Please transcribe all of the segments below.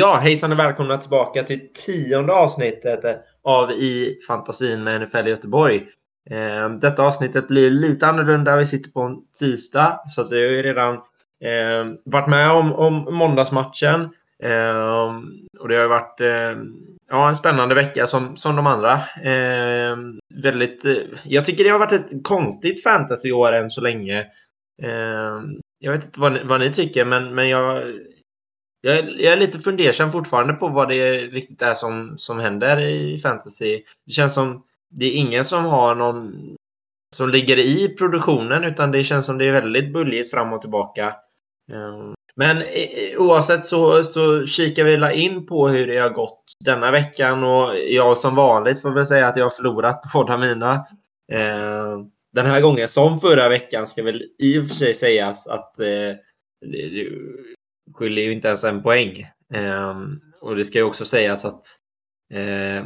Ja, hejsan och välkomna tillbaka till tionde avsnittet av I fantasin med NFL Göteborg. Ehm, detta avsnittet blir lite annorlunda. Vi sitter på en tisdag så att vi har ju redan eh, varit med om, om måndagsmatchen. Eh, och det har ju varit eh, ja, en spännande vecka som, som de andra. Eh, väldigt, eh, jag tycker det har varit ett konstigt fantasyår än så länge. Ehm, jag vet inte vad ni, vad ni tycker, men, men jag jag är, jag är, lite fundersam fortfarande på vad det riktigt är som, som händer i fantasy. Det känns som det är ingen som har någon som ligger i produktionen utan det känns som det är väldigt buljigt fram och tillbaka. Ehm, men oavsett så, så kikar vi in på hur det har gått denna veckan och jag som vanligt får väl säga att jag har förlorat båda mina. Ehm, den här gången som förra veckan ska väl i och för sig sägas att eh, Skyller skiljer ju inte ens en poäng. Ehm, och det ska ju också sägas att eh,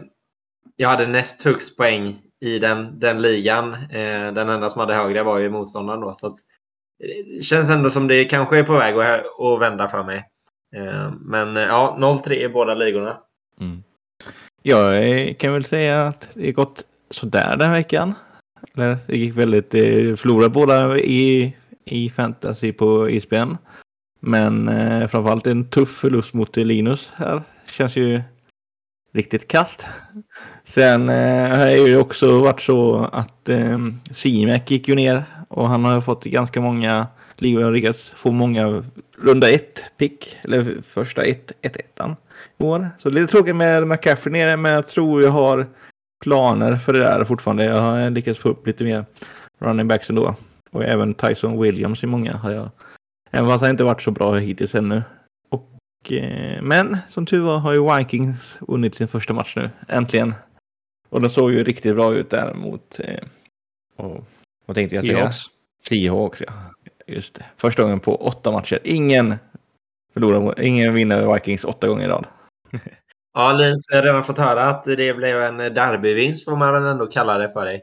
jag hade näst högst poäng i den, den ligan. Eh, den enda som hade högre var ju motståndaren då. Så att, det känns ändå som det kanske är på väg att, att vända för mig. Ehm, men ja, 0-3 i båda ligorna. Mm. Jag kan väl säga att det gått sådär den veckan. Eller det gick väldigt, förlorade båda i, i fantasy på ISBN. Men eh, framförallt en tuff förlust mot Linus här. Känns ju riktigt kast. Sen eh, har det ju också varit så att eh, Simek gick ju ner och han har fått ganska många ligor och lyckats få många runda ett pick, eller första ett, ett ettan i år. Så lite tråkigt med McCaffrey nere, men jag tror jag har planer för det där fortfarande. Jag har lyckats få upp lite mer running backs ändå. Och även Tyson Williams i många har jag Även fast han inte varit så bra hittills ännu. Och, eh, men som tur var har ju Vikings vunnit sin första match nu, äntligen. Och den såg ju riktigt bra ut där mot... Eh, och, vad tänkte jag säga? Seahawks. ja. Just det. Första gången på åtta matcher. Ingen förlorar, ingen vinner Vikings åtta gånger i rad. ja, Linus, vi har redan fått höra att det blev en derbyvinst får man väl ändå kalla det för dig.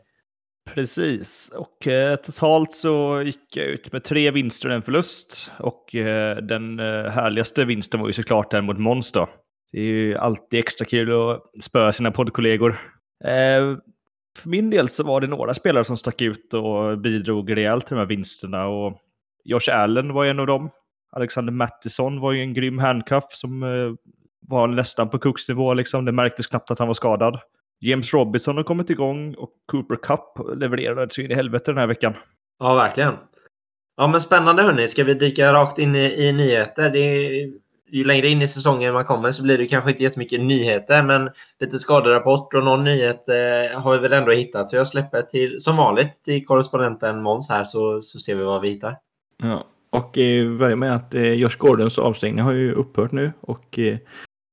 Precis, och eh, totalt så gick jag ut med tre vinster och en förlust. Och eh, den eh, härligaste vinsten var ju såklart den mot Måns då. Det är ju alltid extra kul att spöa sina poddkollegor. Eh, för min del så var det några spelare som stack ut och bidrog rejält till de här vinsterna. Och Josh Allen var en av dem. Alexander Mattisson var ju en grym handcuff som eh, var nästan på Cooks nivå. Liksom. Det märktes knappt att han var skadad. James Robinson har kommit igång och Cooper Cup levererade så in i helvete den här veckan. Ja, verkligen. Ja, men spännande hörni. Ska vi dyka rakt in i, i nyheter? Det är, ju längre in i säsongen man kommer så blir det kanske inte jättemycket nyheter, men lite skaderapport och någon nyhet eh, har vi väl ändå hittat. Så jag släpper till, som vanligt till korrespondenten Måns här så, så ser vi vad vi hittar. Ja, och eh, börjar med att eh, Josh Gordons avstängning har ju upphört nu och eh,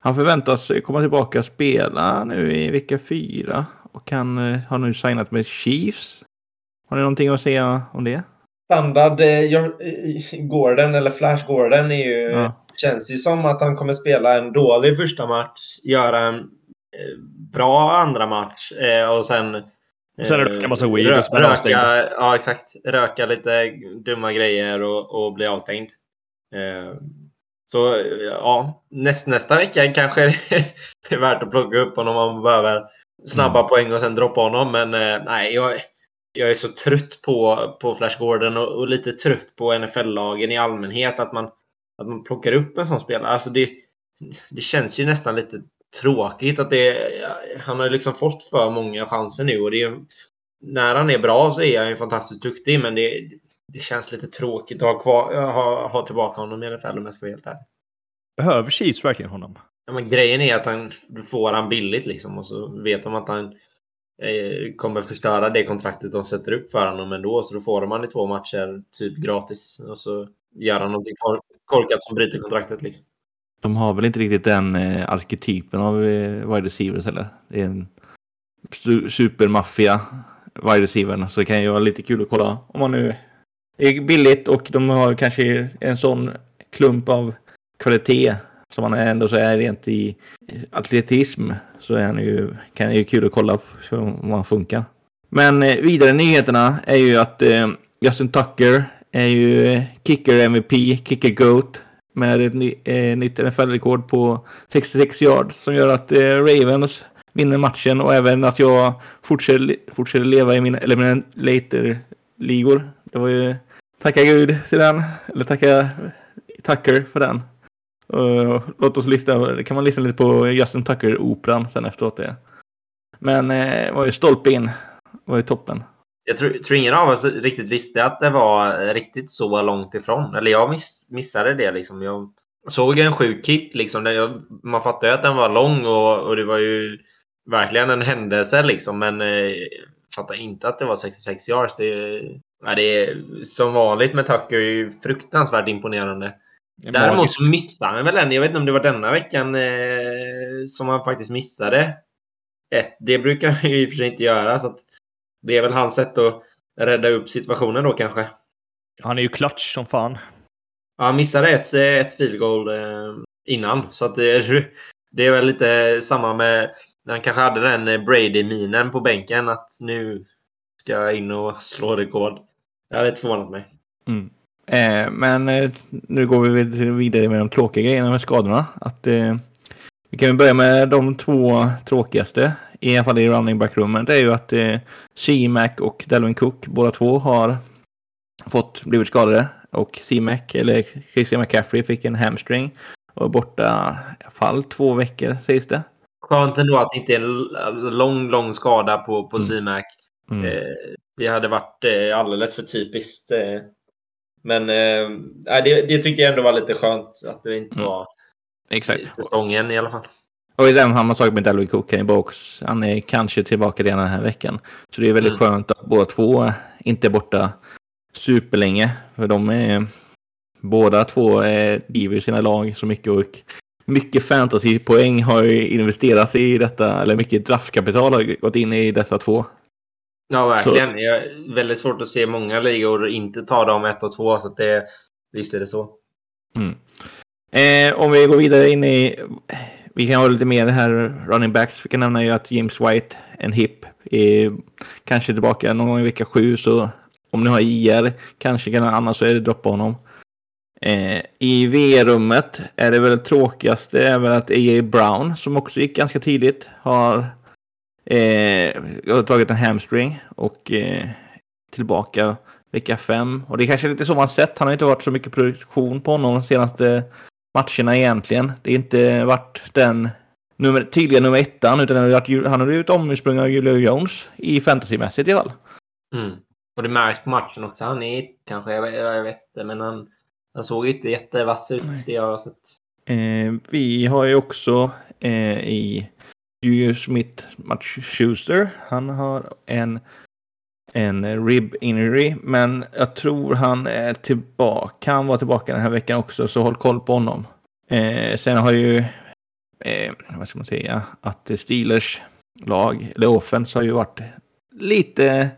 han förväntas komma tillbaka och spela nu i vecka fyra och han eh, har nu signat med Chiefs. Har ni någonting att säga om det? Standard eh, eh Gordon eller Flash Gordon är ju, ja. känns ju som att han kommer spela en dålig första match, göra en eh, bra andra match eh, och sen och sen röka massa weed rö röka, Ja, exakt. Röka lite dumma grejer och, och bli avstängd. Så ja, näst, nästa vecka kanske det är värt att plocka upp honom om man behöver snabba mm. poäng och sen droppa honom. Men eh, nej, jag, jag är så trött på, på Flash Gordon och, och lite trött på NFL-lagen i allmänhet. Att man, att man plockar upp en sån spelare. Alltså det, det känns ju nästan lite tråkigt att det... Han har liksom fått för många chanser nu och det när han är bra så är han ju fantastiskt duktig, men det, det känns lite tråkigt att ha, kvar, ha, ha tillbaka honom i NFL om jag ska vara helt ärlig. Behöver Chiefs verkligen honom? Ja, men grejen är att han får han billigt liksom och så vet de att han eh, kommer förstöra det kontraktet de sätter upp för honom ändå. Så då får de han i två matcher typ gratis och så gör han någonting korkat som bryter kontraktet liksom. De har väl inte riktigt den eh, arketypen av eh, wide receivers heller. Det är en supermaffia wide receiver så det kan ju vara lite kul att kolla om man nu är billigt och de har kanske en sån klump av kvalitet som man ändå så är rent i atletism så är han ju, kan det ju kul att kolla om han funkar. Men eh, vidare nyheterna är ju att eh, Justin Tucker är ju kicker MVP, kicker GOAT. med ett ny, eh, nytt NFL-rekord på 66 yard som gör att eh, Ravens vinner matchen och även att jag fortsätter, fortsätter leva i mina eliminator-ligor. Det var ju tacka gud till den, eller tacka Tucker för den. Uh, låt oss lyssna, kan man lyssna lite på Justin Tucker-operan sen efteråt. Det. Men eh, var ju stolpe in, var ju toppen. Jag tror, tror ingen av oss riktigt visste att det var riktigt så långt ifrån. Eller jag miss, missade det liksom. Jag såg en sjuk kick liksom. Jag, man fattade ju att den var lång och, och det var ju verkligen en händelse liksom. Men eh, fattade inte att det var 66 yards. Det, ja, det är som vanligt med Tucker är fruktansvärt imponerande. Däremot så missade han väl en. Jag vet inte om det var denna veckan eh, som han faktiskt missade. Ett, det brukar han ju i och för sig inte göra. Så det är väl hans sätt att rädda upp situationen då kanske. Han är ju klatsch som fan. Ja, han missade ett, ett field goal eh, innan. Så det, det är väl lite samma med när han kanske hade den Brady-minen på bänken. Att nu ska in och slå rekord. Det hade inte förvånat mig. Mm. Eh, men eh, nu går vi vidare med de tråkiga grejerna med skadorna. Att, eh, vi kan börja med de två tråkigaste, i alla fall i running back-rummet. Det är ju att eh, C-Mac och Delvin Cook, båda två, har fått blivit skadade. Och C-Mac, eller Christian McCaffrey, fick en hamstring och är borta i alla fall två veckor sägs det. Skönt ändå att det inte är en lång, lång skada på, på mm. C-Mac. Mm. Eh, det hade varit eh, alldeles för typiskt. Eh, men det, det tyckte jag ändå var lite skönt att det inte mm. var Exakt. säsongen i alla fall. Och i den har man tagit med Dalvin Cook i box. Han är kanske tillbaka redan den här veckan. Så det är väldigt mm. skönt att båda två inte är borta superlänge. För de är båda två driver sina lag så mycket och mycket fantasypoäng har investerats i detta, eller mycket draftkapital har gått in i dessa två. Ja, verkligen. Så. Det är väldigt svårt att se många ligor inte ta dem ett och två, så att det, visst är det så. Mm. Eh, om vi går vidare in i, vi kan ha lite mer här running backs. Vi kan nämna ju att James White, en hip, är kanske tillbaka någon gång i vecka sju, så om ni har IR kanske kan annars så är det droppa honom. Eh, I VR-rummet är det väl det tråkigaste är väl att A.J. Brown, som också gick ganska tidigt, har, eh, har tagit en hamstring och eh, tillbaka vecka fem. Och det är kanske lite så man sett. Han har inte varit så mycket produktion på honom de senaste matcherna egentligen. Det har inte varit den nummer, tydliga nummer ettan, utan han har blivit omsprungen av Julio Jones i fantasymässigt i alla fall. Mm. Och det märks på matchen också. Han är kanske, jag, jag vet inte, men han han såg inte jättevass ut, Nej. det jag har sett. Eh, vi har ju också eh, i Julius Smith Match Schuster. Han har en, en rib injury, men jag tror han är tillbaka. Kan vara tillbaka den här veckan också, så håll koll på honom. Eh, sen har ju, eh, vad ska man säga, att Steelers lag, eller offense har ju varit lite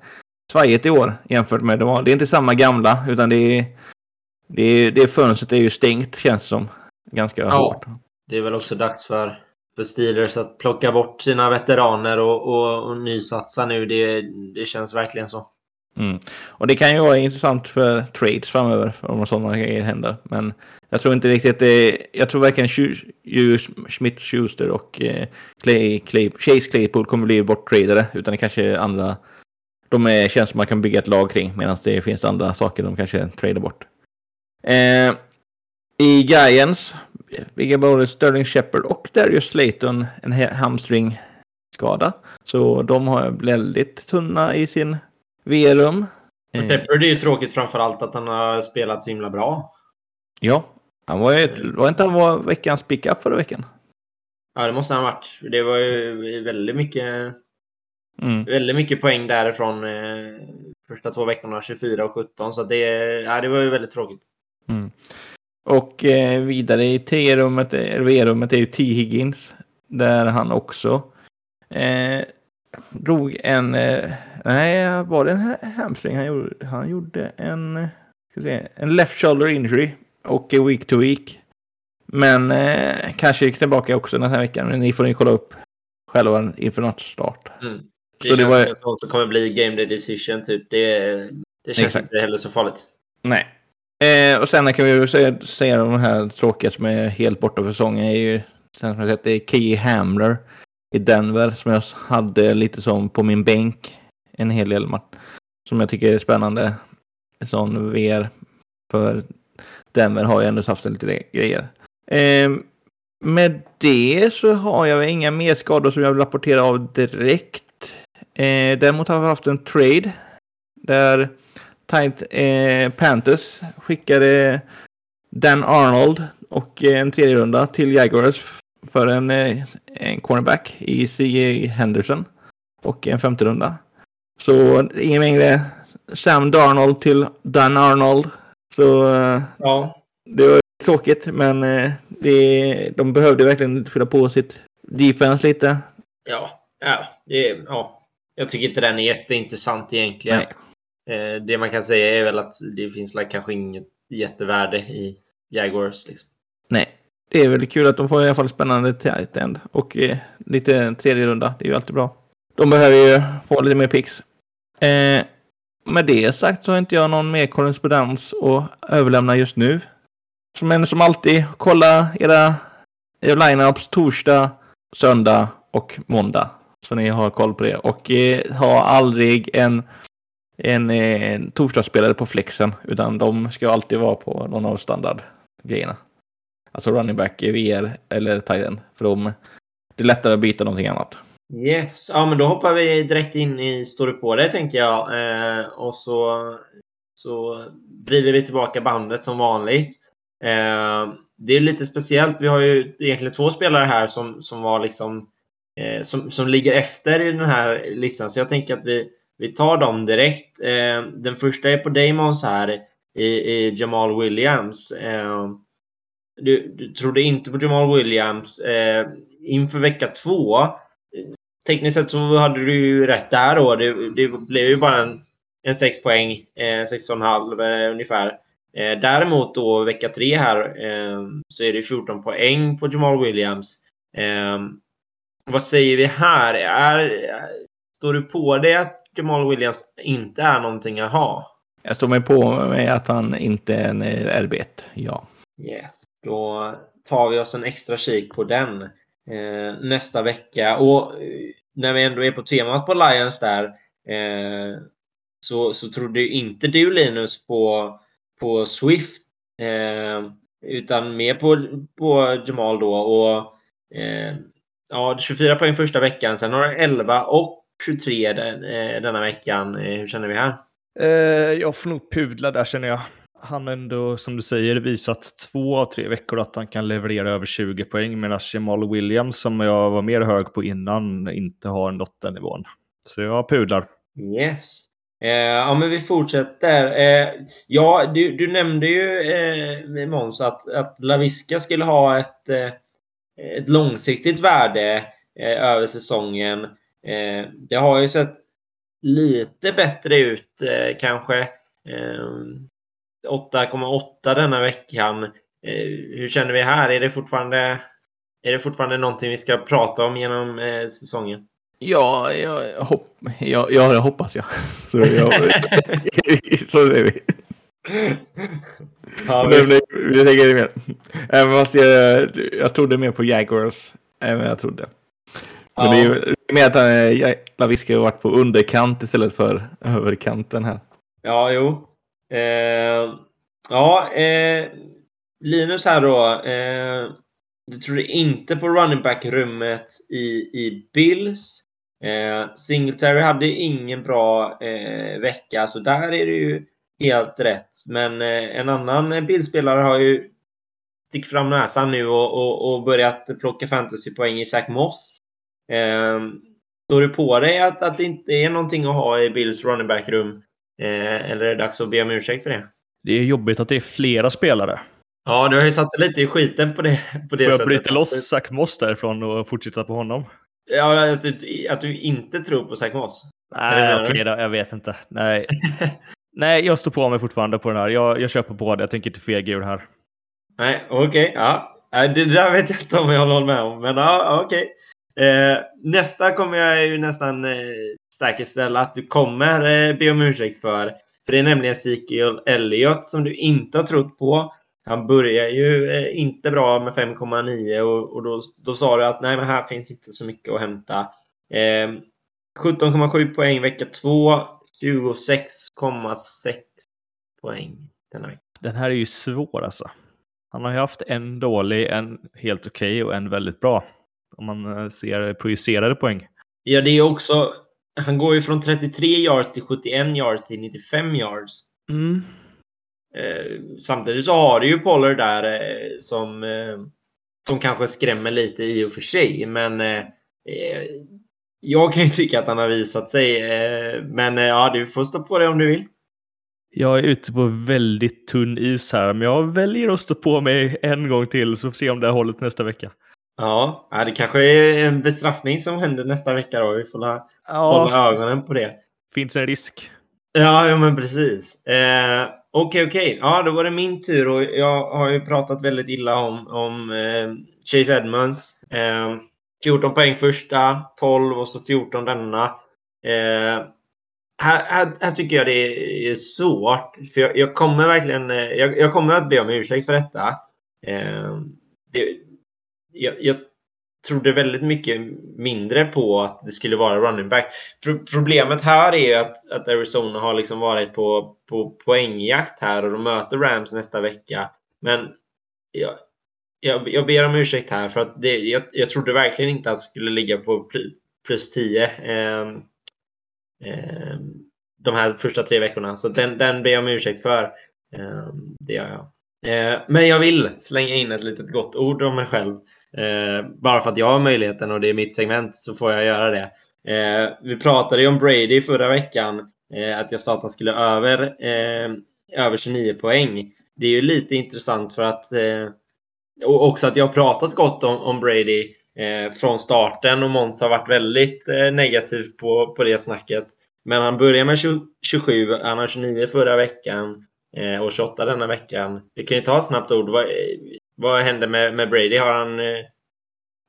svajigt i år jämfört med det Det är inte samma gamla, utan det är det, det fönstret är ju stängt känns det som. Ganska ja, hårt. Det är väl också dags för, för Steelers att plocka bort sina veteraner och, och, och nysatsa nu. Det, det känns verkligen så. Mm. Och det kan ju vara intressant för trades framöver om sådana grejer händer. Men jag tror inte riktigt det. Jag tror verkligen Schmidt Schuster och eh, Clay, Clay, Chase Claypool kommer bli borttradade. Utan det kanske är andra. De är, känns som man kan bygga ett lag kring. Medan det finns andra saker de kanske tradar bort. Eh, I Giants, vilka både Sterling Shepard och Darius Slayton en hamstringskada. Så de har väldigt tunna i sin V-rum. Eh, Shepard är ju tråkigt framförallt att han har spelat så himla bra. Ja, han var, ju, var inte han var veckans pickup förra veckan? Ja, det måste han ha varit. Det var ju väldigt mycket, mm. väldigt mycket poäng därifrån eh, första två veckorna, 24 och 17. Så det, ja, det var ju väldigt tråkigt. Mm. Och eh, vidare i T-rummet, eller V-rummet, är ju T. Higgins. Där han också eh, drog en... Eh, nej, var det en hamstring han gjorde? Han gjorde en... Ska se, en left shoulder injury och week to week. Men eh, kanske gick tillbaka också den här veckan. Men ni får ni kolla upp själva inför matchstart. Mm. Det så känns det var... som att det kommer bli game day decision typ. Det, det känns Exakt. inte heller så farligt. Nej, Eh, och sen kan vi ju säga, säga de här tråkiga som är helt borta för säsongen är ju sen som jag sett det är Key Hamler i Denver som jag hade lite som på min bänk en hel del match som jag tycker är spännande. En sån VR för Denver har ju ändå haft lite grejer. Eh, med det så har jag inga mer skador som jag vill rapportera av direkt. Eh, däremot har vi haft en trade där Tight eh, Panthers skickade Dan Arnold och en tredje runda till Jaguars för en, eh, en cornerback i C.J. Henderson och en femte runda. Så ingen mängde Sam Darnold till Dan Arnold. Så eh, Ja, det var tråkigt, men eh, det, de behövde verkligen fylla på sitt defense lite. ja, ja, det, ja. Jag tycker inte den är jätteintressant egentligen. Nej. Eh, det man kan säga är väl att det finns like, kanske inget jättevärde i Jaguars. Liksom. Nej, det är väl kul att de får i alla fall spännande tight end och eh, lite tredje runda. Det är ju alltid bra. De behöver ju få lite mer picks. Eh, med det sagt så har inte jag någon mer korrespondens att överlämna just nu. Men som alltid, kolla era, era lineups torsdag, söndag och måndag. Så ni har koll på det. Och eh, ha aldrig en, en, en torsdagsspelare på flexen. Utan de ska alltid vara på någon av standardgrejerna. Alltså running back, VR eller tight. För de, det är lättare att byta någonting annat. Yes, ja men då hoppar vi direkt in i Står på det tänker jag. Eh, och så, så vrider vi tillbaka bandet som vanligt. Eh, det är lite speciellt. Vi har ju egentligen två spelare här som, som var liksom eh, som, som ligger efter i den här listan. Så jag tänker att vi, vi tar dem direkt. Eh, den första är på Damons här i, i Jamal Williams. Eh, du, du trodde inte på Jamal Williams eh, inför vecka två tekniskt sett så hade du ju rätt där då. Det, det blev ju bara en, en 6 poäng, eh, 16,5 eh, ungefär. Eh, däremot då vecka tre här eh, så är det 14 poäng på Jamal Williams. Eh, vad säger vi här? Är, står du på det att Jamal Williams inte är någonting att ha? Jag står mig på med att han inte är en eh, RB1. Ja. Yes. Då tar vi oss en extra kik på den eh, nästa vecka. Och eh, när vi ändå är på temat på Lions där eh, så, så trodde ju inte du Linus på, på Swift eh, utan mer på, på Jamal då. Och, eh, ja, 24 poäng första veckan, sen har du 11 och 23 den, eh, denna veckan. Eh, hur känner vi här? Eh, jag får nog pudla där känner jag. Han har ändå, som du säger, visat två av tre veckor att han kan leverera över 20 poäng medan Jamal Williams, som jag var mer hög på innan, inte har nått den nivån. Så jag pudlar. Yes. Eh, ja, men vi fortsätter. Eh, ja, du, du nämnde ju eh, Måns att, att Laviska skulle ha ett, eh, ett långsiktigt värde över säsongen. Eh, det har ju sett lite bättre ut eh, kanske. Eh, 8,8 denna veckan. Eh, hur känner vi här? Är det fortfarande är det fortfarande någonting vi ska prata om genom eh, säsongen? Ja, jag, hopp, ja, ja, det hoppas jag. Så, jag, så är vi. Ja, Men vi, det- Vi tänker det mer. Även fast jag, jag trodde mer på Jaguars. Även jag trodde. Men ja. det är ju mer att han, Laviska har varit på underkant istället för överkanten här. Ja, jo. Eh, ja, eh, Linus här då. Eh, du trodde inte på running back-rummet i, i Bills. Eh, Singletary hade ingen bra eh, vecka, så där är det ju helt rätt. Men eh, en annan Bills-spelare har ju stickt fram näsan nu och, och, och börjat plocka fantasypoäng i Zach Moss. Står du på dig att, att det inte är någonting att ha i Bills running back-rum? Eh, eller är det dags att be om ursäkt för det? Det är jobbigt att det är flera spelare. Ja, du har ju satt lite i skiten på det, på det Får jag sättet. bryta loss Zach Moss därifrån och fortsätta på honom? Ja, att du, att du inte tror på Zach Moss. Nej, okej du? då. Jag vet inte. Nej. Nej, jag står på mig fortfarande på den här. Jag, jag köper båda. Jag tänker inte fega ur här. Nej, okej. ja. Nej, Det där vet jag inte om jag håller med om, men ja, okej. Eh, nästa kommer jag ju nästan eh, säkerställa att du kommer eh, be om ursäkt för. För det är nämligen Ezekiel Elliott som du inte har trott på. Han börjar ju eh, inte bra med 5,9 och, och då, då sa du att nej, men här finns inte så mycket att hämta. Eh, 17,7 poäng vecka 2, 26,6 poäng denna vecka. Den här är ju svår alltså. Han har ju haft en dålig, en helt okej okay och en väldigt bra. Om man eh, ser projicerade poäng. Ja, det är också... Han går ju från 33 yards till 71 yards till 95 yards. Mm. Eh, samtidigt så har du ju Pollard där eh, som, eh, som kanske skrämmer lite i och för sig. Men eh, eh, jag kan ju tycka att han har visat sig. men ja, du får stå på det om du vill. Jag är ute på väldigt tunn is här, men jag väljer att stå på mig en gång till så får vi se om det här hållet nästa vecka. Ja, det kanske är en bestraffning som händer nästa vecka då. Vi får ja. hålla ögonen på det. Finns en risk. Ja, ja men precis. Eh, okej, okay, okej. Okay. Ja, då var det min tur och jag har ju pratat väldigt illa om, om eh, Chase Edmonds. Eh, 14 poäng första, 12 och så 14 denna. Eh, här, här, här, tycker jag det är svårt. För jag, jag kommer verkligen... Eh, jag, jag, kommer att be om ursäkt för detta. Eh, det, jag, jag trodde väldigt mycket mindre på att det skulle vara running back. Pro problemet här är att, att Arizona har liksom varit på, på poängjakt här och de möter Rams nästa vecka. Men jag, jag, jag ber om ursäkt här för att det, jag, jag trodde verkligen inte att det skulle ligga på plus 10. Eh, eh, de här första tre veckorna. Så den, den ber jag om ursäkt för. Eh, det gör jag. Eh, men jag vill slänga in ett litet gott ord om mig själv. Eh, bara för att jag har möjligheten och det är mitt segment så får jag göra det. Eh, vi pratade ju om Brady förra veckan. Eh, att jag sa att han skulle över, eh, över 29 poäng. Det är ju lite intressant för att eh, och också att jag har pratat gott om, om Brady eh, från starten och Måns har varit väldigt eh, negativ på, på det snacket. Men han börjar med 20, 27, han har 29 förra veckan eh, och 28 denna veckan. Vi kan ju ta ett snabbt ord. Vad, händer med, med Brady? Har han... Eh,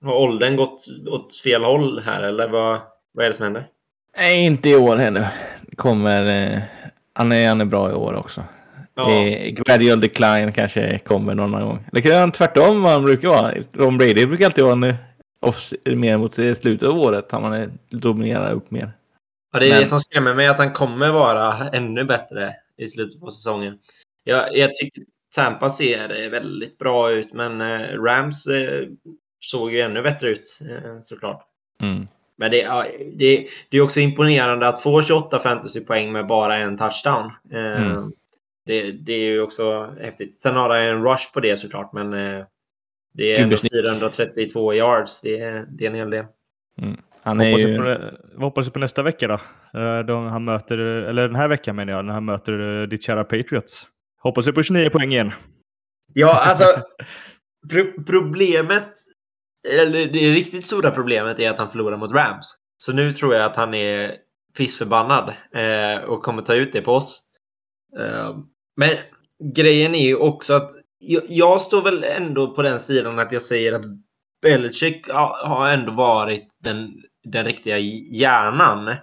har åldern gått åt fel håll här eller vad, vad är det som händer? Nej, inte i år ännu. Kommer... Eh, han, är, han är bra i år också. Ja. Eh, gradual decline kanske kommer någon gång. Eller kan han tvärtom vad han brukar vara. Ron Brady brukar alltid vara en off, mer mot slutet av året. Han man dominerar upp mer. Ja, det är Men... det som skrämmer mig, att han kommer vara ännu bättre i slutet på säsongen. Jag, jag tycker Tampa ser väldigt bra ut, men eh, Rams eh, såg ju ännu bättre ut eh, såklart. Mm. Men det, det, det är också imponerande att få 28 fantasypoäng med bara en touchdown. Mm. Det, det, är ju också häftigt. Sen har han en rush på det såklart, men det är ändå 432 yards. Det är, det är en hel del. Mm. Han är hoppas, ju... på, hoppas på nästa vecka då. då han möter, eller den här veckan menar jag, när han möter ditt kära Patriots. Hoppas på 29 poäng igen. Ja, alltså pro problemet, eller det riktigt stora problemet är att han förlorar mot Rams. Så nu tror jag att han är pissförbannad eh, och kommer ta ut det på oss. Eh, men grejen är ju också att jag, jag, står väl ändå på den sidan att jag säger att Belichick har ändå varit den, den riktiga hjärnan.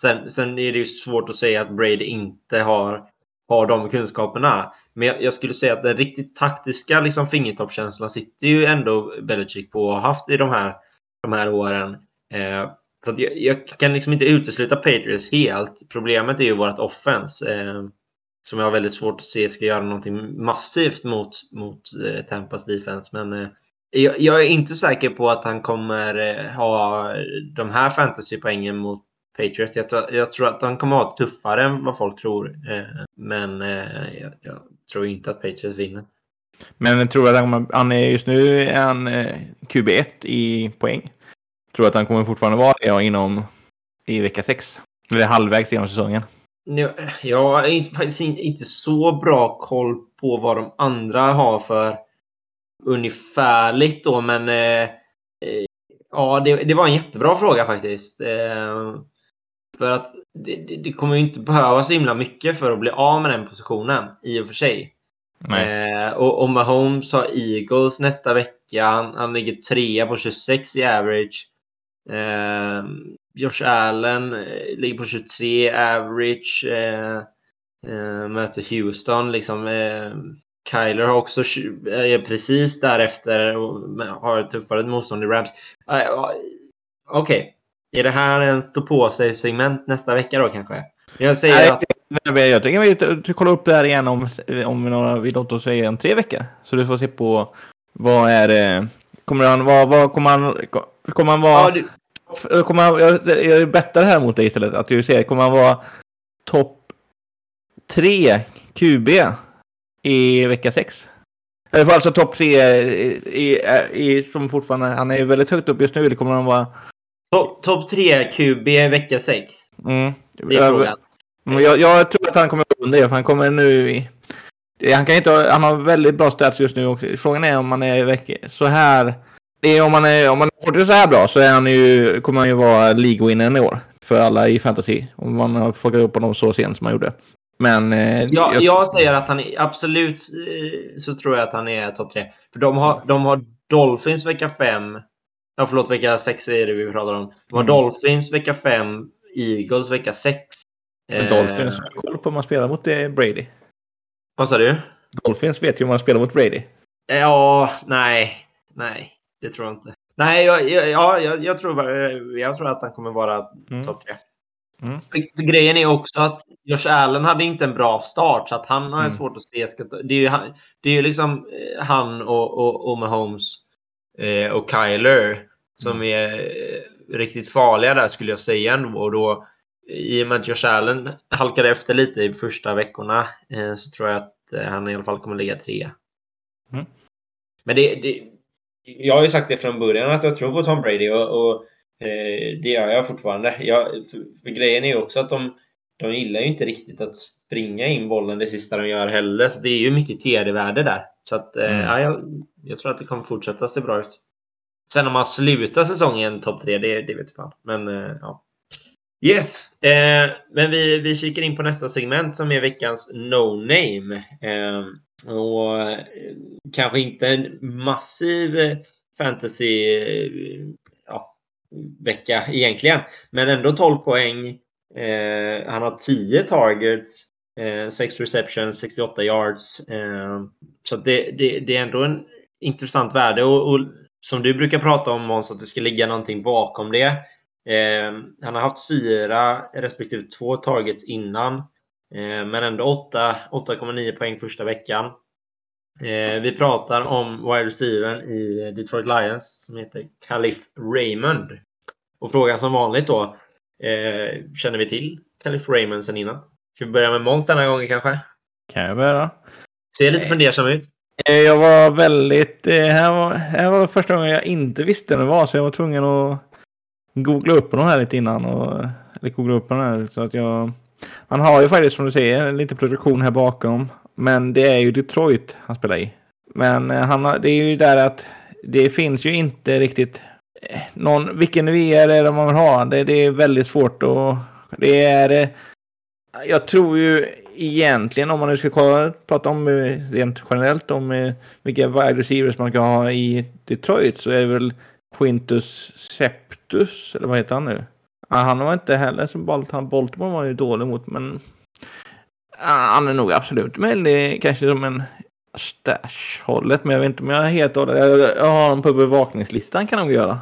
Sen, sen är det ju svårt att säga att Brady inte har har de kunskaperna. Men jag, jag, skulle säga att den riktigt taktiska liksom, fingertoppskänslan sitter ju ändå Belichick på och har haft i de här, de här åren. Eh, så att jag, jag, kan liksom inte utesluta Patriots helt. Problemet är ju vårt offens. Eh, som jag har väldigt svårt att se ska göra någonting massivt mot, mot eh, Tampas defense. Men eh, jag, jag, är inte säker på att han kommer eh, ha de här fantasypoängen mot Patriots. Jag, tror, jag tror att han kommer att vara tuffare än vad folk tror. Eh, men eh, jag, jag, tror inte att Patriots vinner. Men tror att han, han är just nu är han eh, QB1 i poäng. Tror att han kommer fortfarande vara det inom i vecka 6. Eller halvvägs genom säsongen. Jag har inte, faktiskt inte så bra koll på vad de andra har för ungefärligt då, men eh, ja, det, det, var en jättebra fråga faktiskt. Eh, för att det, det, det, kommer ju inte behöva så himla mycket för att bli av med den positionen i och för sig. Eh, och, och Mahomes har Eagles nästa vecka. Han, han ligger trea på 26 i average. Eh, Josh Allen eh, ligger på 23 average. Eh, eh, möter Houston. Liksom, eh, Kyler har också är precis därefter och har tuffare motstånd i Rams. Okej, okay. Är det här en stå på sig segment nästa vecka då kanske? Jag säger Nej, att... Jag tänker vi kolla upp det här igen om, om några, vi låter oss säga en tre veckor. Så du får se på vad är det, kommer han vara, vad kommer han, kommer han vara, ja, du... kommer han, jag, jag bettar här mot dig istället, att du ser, kommer han vara topp tre QB i vecka 6. Eller alltså topp 3 i, i, i, som fortfarande, han är väldigt högt upp just nu. Det kommer han vara. Topp top 3 QB vecka 6. Mm. Det är frågan. Jag, jag, tror att han kommer under det, för han kommer nu i... Han, kan inte, han har väldigt bra stats just nu också. Frågan är om han är vecka, så här... Det är om man är, om man får så här bra så är han ju, kommer han ju vara League-winnern i år. För alla i fantasy. Om man har plockat upp honom så sent som man gjorde. Men... Eh, ja, jag... jag... säger att han är absolut eh, så tror jag att han är topp tre. För de har, de har Dolphins vecka 5. Ja, förlåt, vecka 6 är det vi pratar om. De har mm. Dolphins vecka 5, Eagles vecka 6. Men Dolphins har koll på om man spelar mot eh, Brady. Vad sa du? Dolphins vet ju om man spelar mot Brady. Ja, nej. Nej, det tror jag inte. Nej, jag, jag, jag, jag tror, jag tror att han kommer vara mm. topp tre. Mm. För, för, grejen är också att Josh Allen hade inte en bra start, så att han har mm. svårt att se. Det är ju, det är ju liksom eh, han och, och, och Mahomes eh, och Kyler som mm. är eh, riktigt farliga där skulle jag säga ändå. Och då, I och med att Josh Allen halkade efter lite i första veckorna eh, så tror jag att eh, han i alla fall kommer ligga tre. Mm. Men det, det, jag har ju sagt det från början att jag tror på Tom Brady och, och Eh, det gör jag fortfarande. Jag, för, för grejen är ju också att de, de gillar ju inte riktigt att springa in bollen det sista de gör heller. Så det är ju mycket TD-värde där. Så att, eh, mm. ja, jag, jag, tror att det kommer fortsätta se bra ut. Sen om man slutar säsongen topp tre, det, det vet fan. Men eh, ja. Yes, eh, men vi, vi kikar in på nästa segment som är veckans No Name. Eh, och eh, kanske inte en massiv fantasy vecka egentligen. Men ändå 12 poäng. Han har 10 targets, Eh, 6 receptions, 68 yards. Eh, så det, det, det, är ändå en intressant värde. Och, och, som du brukar prata om Måns, att det ska ligga någonting bakom det. Eh, han har haft fyra respektive två targets innan. Eh, men ändå 8,9 poäng första veckan. Eh, vi pratar om wide receivern i Detroit Lions som heter Calif Raymond. Och frågan som vanligt då. Eh, känner vi till Calif Raymond sen innan? Ska vi börja med Måns denna gången kanske? Kan jag börja? Ser lite fundersam ut. Eh, jag var väldigt... Eh, här, var, här var första gången jag inte visste vem det var så jag var tvungen att googla upp honom här lite innan. Och, eller googla upp honom här så att jag... Han har ju faktiskt som du säger lite produktion här bakom. Men det är ju Detroit han spelar i. Men eh, han har, det är ju där att det finns ju inte riktigt eh, någon, vilken VR är det man vill ha? Det, det är väldigt svårt och det är, eh, jag tror ju egentligen om man nu ska kolla, prata om eh, rent generellt om eh, vilka wide receivers man kan ha i Detroit så är det väl Quintus Septus, eller vad heter han nu? Ah, han var inte heller som Baltimore var ju dålig mot, men ah, han är nog absolut möjlig, kanske som en stash-hållet. Men jag vet inte om jag är helt och jag, jag har honom på bevakningslistan kan de nog göra.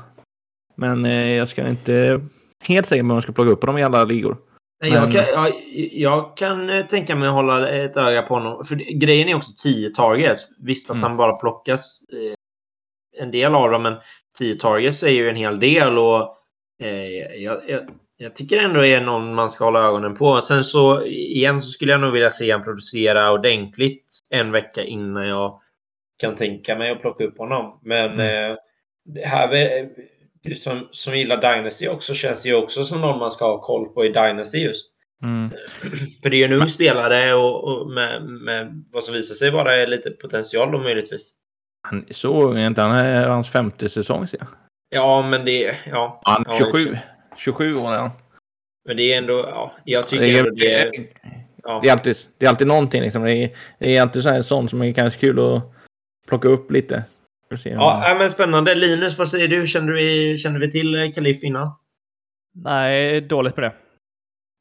Men eh, jag ska inte helt säker på om jag ska plocka upp honom i alla ligor. Men... Jag, kan, jag, jag, kan eh, tänka mig att hålla ett öga på honom. För grejen är också 10 targets. Visst att mm. han bara plockas eh, en del av dem, men 10 targets är ju en hel del. Och eh, jag, jag tycker ändå det är någon man ska hålla ögonen på. Sen så igen så skulle jag nog vilja se han producera ordentligt en vecka innan jag kan tänka mig att plocka upp honom. Men mm. eh, det här du som, som gillar Dynasty också känns ju också som någon man ska ha koll på i Dynasty just. Mm. För det är ju en ung spelare och, och med, med, vad som visar sig vara lite potential då möjligtvis. Han är så ung, inte han är hans femte säsong ser jag. Ja, men det... Ja, han är 27. 27 år är han. Men det är ändå, ja, jag tycker det är, det är, ja. det är, alltid, det är alltid någonting liksom. Det är, det är alltid så här, sånt som är kanske kul att plocka upp lite. Ja, men spännande. Linus, vad säger du? Kände vi, kände vi till Kalif innan? Nej, dåligt på det.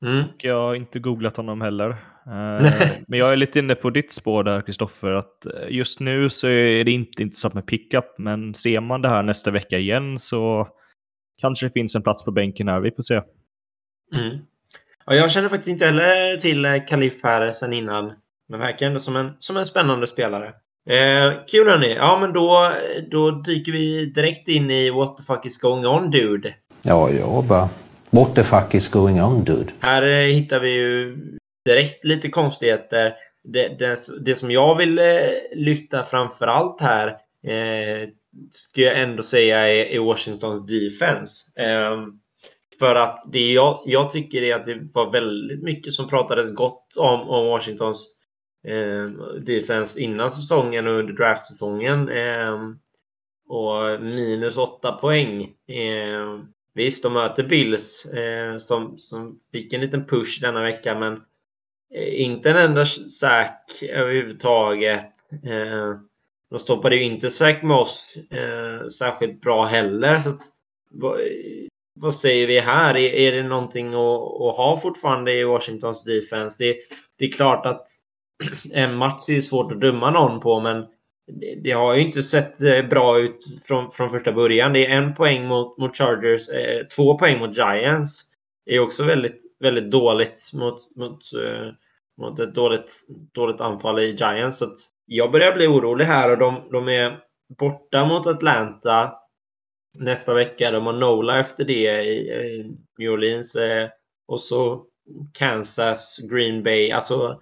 Mm. Jag har inte googlat honom heller. Eh, men jag är lite inne på ditt spår där, Kristoffer. Att eh, just nu så är det inte intressant med pickup, men ser man det här nästa vecka igen så kanske det finns en plats på bänken här. Vi får se. Mm. Ja, jag känner faktiskt inte heller till eh, Kalif här sen innan. Men verkar ändå som en, som en spännande spelare. Eh, kul hörni. Ja, men då, då dyker vi direkt in i What the fuck is going on dude. Ja, jag bara... What the fuck is going on dude? Här eh, hittar vi ju direkt lite konstigheter. Det, det, det som jag vill eh, lyfta framför allt här eh, ska jag ändå säga är, är Washingtons defense. Eh, för att det jag, jag tycker är att det var väldigt mycket som pratades gott om, om Washingtons eh, defense innan säsongen och under draftsäsongen. Eh, och minus åtta poäng. Eh, visst, de möter Bills eh, som, som fick en liten push denna vecka, men eh, inte en enda sack överhuvudtaget. Eh, de stoppade ju inte Zach Moss eh, särskilt bra heller. Så att, vad, vad säger vi här? Är, är det någonting att, att ha fortfarande i Washingtons defense? Det, det är klart att en match är ju svårt att döma någon på, men det, har ju inte sett eh, bra ut från, från första början. Det är en poäng mot, mot Chargers, eh, två poäng mot Giants. Det är också väldigt, väldigt dåligt mot, mot, eh, mot ett dåligt, dåligt anfall i Giants. Så jag börjar bli orolig här och de, de är borta mot Atlanta nästa vecka. De har Nola efter det i, i New Orleans. Eh, och så Kansas, Green Bay. Alltså,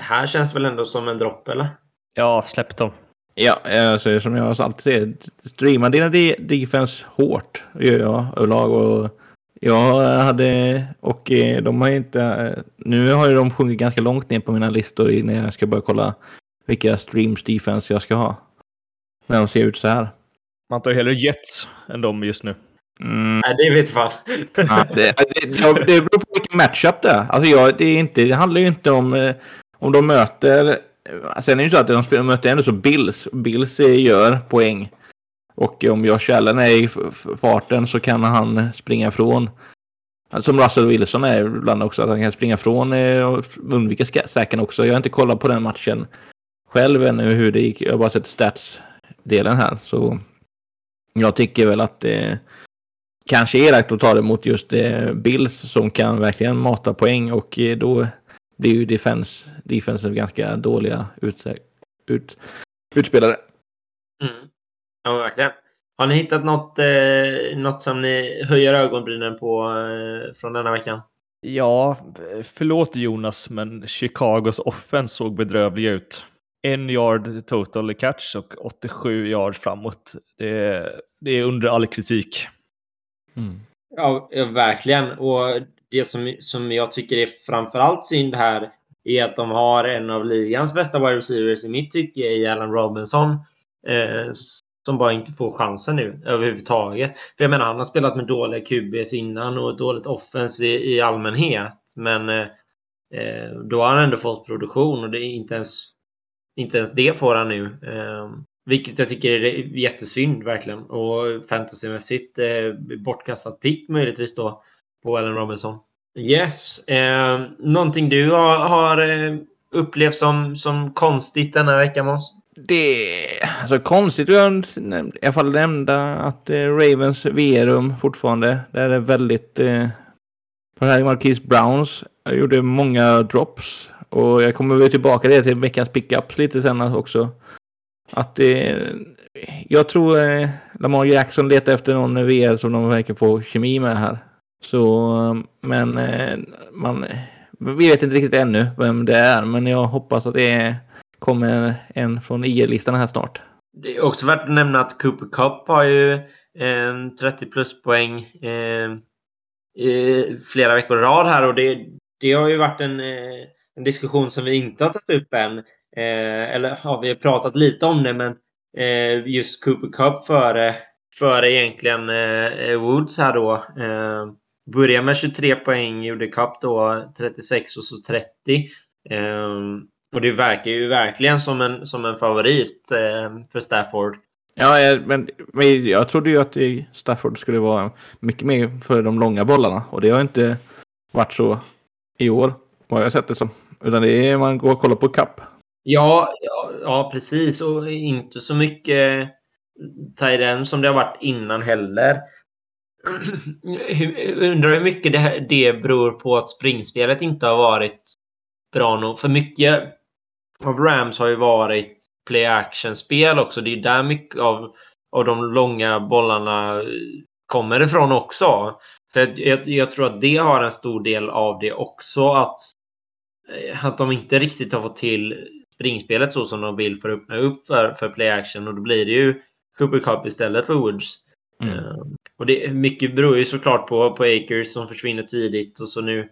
här känns väl ändå som en dropp, eller? Ja, släpp dem. Ja, alltså, som jag alltid säger, streama dina defense hårt, gör jag överlag. Och jag hade, och eh, de har inte, nu har ju de sjunkit ganska långt ner på mina listor när jag ska börja kolla vilka streams defense jag ska ha. När de ser ut så här. Man tar ju hellre Jets än dem just nu. Mm. Nej, det vet fan. ja, det, det, det beror på vilken matchup det är. Alltså jag, det, är inte, det handlar ju inte om eh, om de möter... Sen är det ju så att de möter ändå så Bills. Bills gör poäng. Och om Josh Allen är i farten så kan han springa ifrån. Alltså som Russell Wilson är ibland också, att han kan springa ifrån eh, och undvika säcken också. Jag har inte kollat på den matchen själv ännu hur det gick. Jag har bara sett stats-delen här. Så jag tycker väl att det kanske är rätt att ta det mot just eh, Bills som kan verkligen mata poäng och då blir ju defense, defensive ganska dåliga ut, ut, utspelare. Mm. Ja, verkligen. Har ni hittat något, eh, något som ni höjer ögonbrynen på eh, från denna veckan? Ja, förlåt Jonas, men Chicagos offense såg bedrövlig ut. En yard total catch och 87 yard framåt. Det är, det är under all kritik. Mm. Ja, verkligen. Och det som, som jag tycker är framförallt synd här är att de har en av ligans bästa wide receivers i mitt tycke i Allen Robinson. Eh, som bara inte får chansen nu överhuvudtaget. För jag menar, han har spelat med dåliga QBs innan och dåligt offens i, i allmänhet. Men eh, eh, då har han ändå fått produktion och det är inte ens, inte ens det får han nu. Eh, vilket jag tycker är jättesynd verkligen. Och fantasymässigt eh, bortkastat pick möjligtvis då på Allen Robinson. Yes. Eh, någonting du har, har eh, upplevt som, som konstigt denna vecka, Måns? Det alltså konstigt. Jag i alla fall nämnde att eh, Ravens VR-rum fortfarande. Där är det väldigt... Eh, här Marquis Browns jag gjorde många drops. Och jag kommer väl tillbaka det till veckans pickups lite sen också. Att det... Eh, jag tror eh, Lamar Jackson letar efter någon VR som de verkar få kemi med här. Så, men eh, man, vi vet inte riktigt ännu vem det är, men jag hoppas att det kommer en från IR-listan här snart. Det är också värt att nämna att Cooper Cup har ju eh, 30 pluspoäng eh, flera veckor i rad här och det, det har ju varit en, eh, en diskussion som vi inte har tagit upp än. Eh, eller ja, vi har pratat lite om det, men eh, just Cooper Cup före, före egentligen Woods här då. Började med 23 poäng, gjorde Cup då 36 och så 30. Um, och det verkar ju verkligen som en, som en favorit um, för Stafford. Ja, men, men jag trodde ju att Stafford skulle vara mycket mer för de långa bollarna och det har inte varit så i år. Vad jag sett det som. Utan det är man går och kollar på kapp. Ja, ja, ja, precis. Och inte så mycket Tiden som det har varit innan heller. Undrar hur mycket det, det beror på att springspelet inte har varit bra nog. För mycket av Rams har ju varit play action-spel också. Det är där mycket av, av de långa bollarna kommer ifrån också. Så jag, jag, tror att det har en stor del av det också. Att, att de inte riktigt har fått till springspelet så som de vill för att öppna upp för, för play action. Och då blir det ju Cooper Cup istället för Woods. Mm. Uh, och det, mycket beror ju såklart på, på Akers som försvinner tidigt och så nu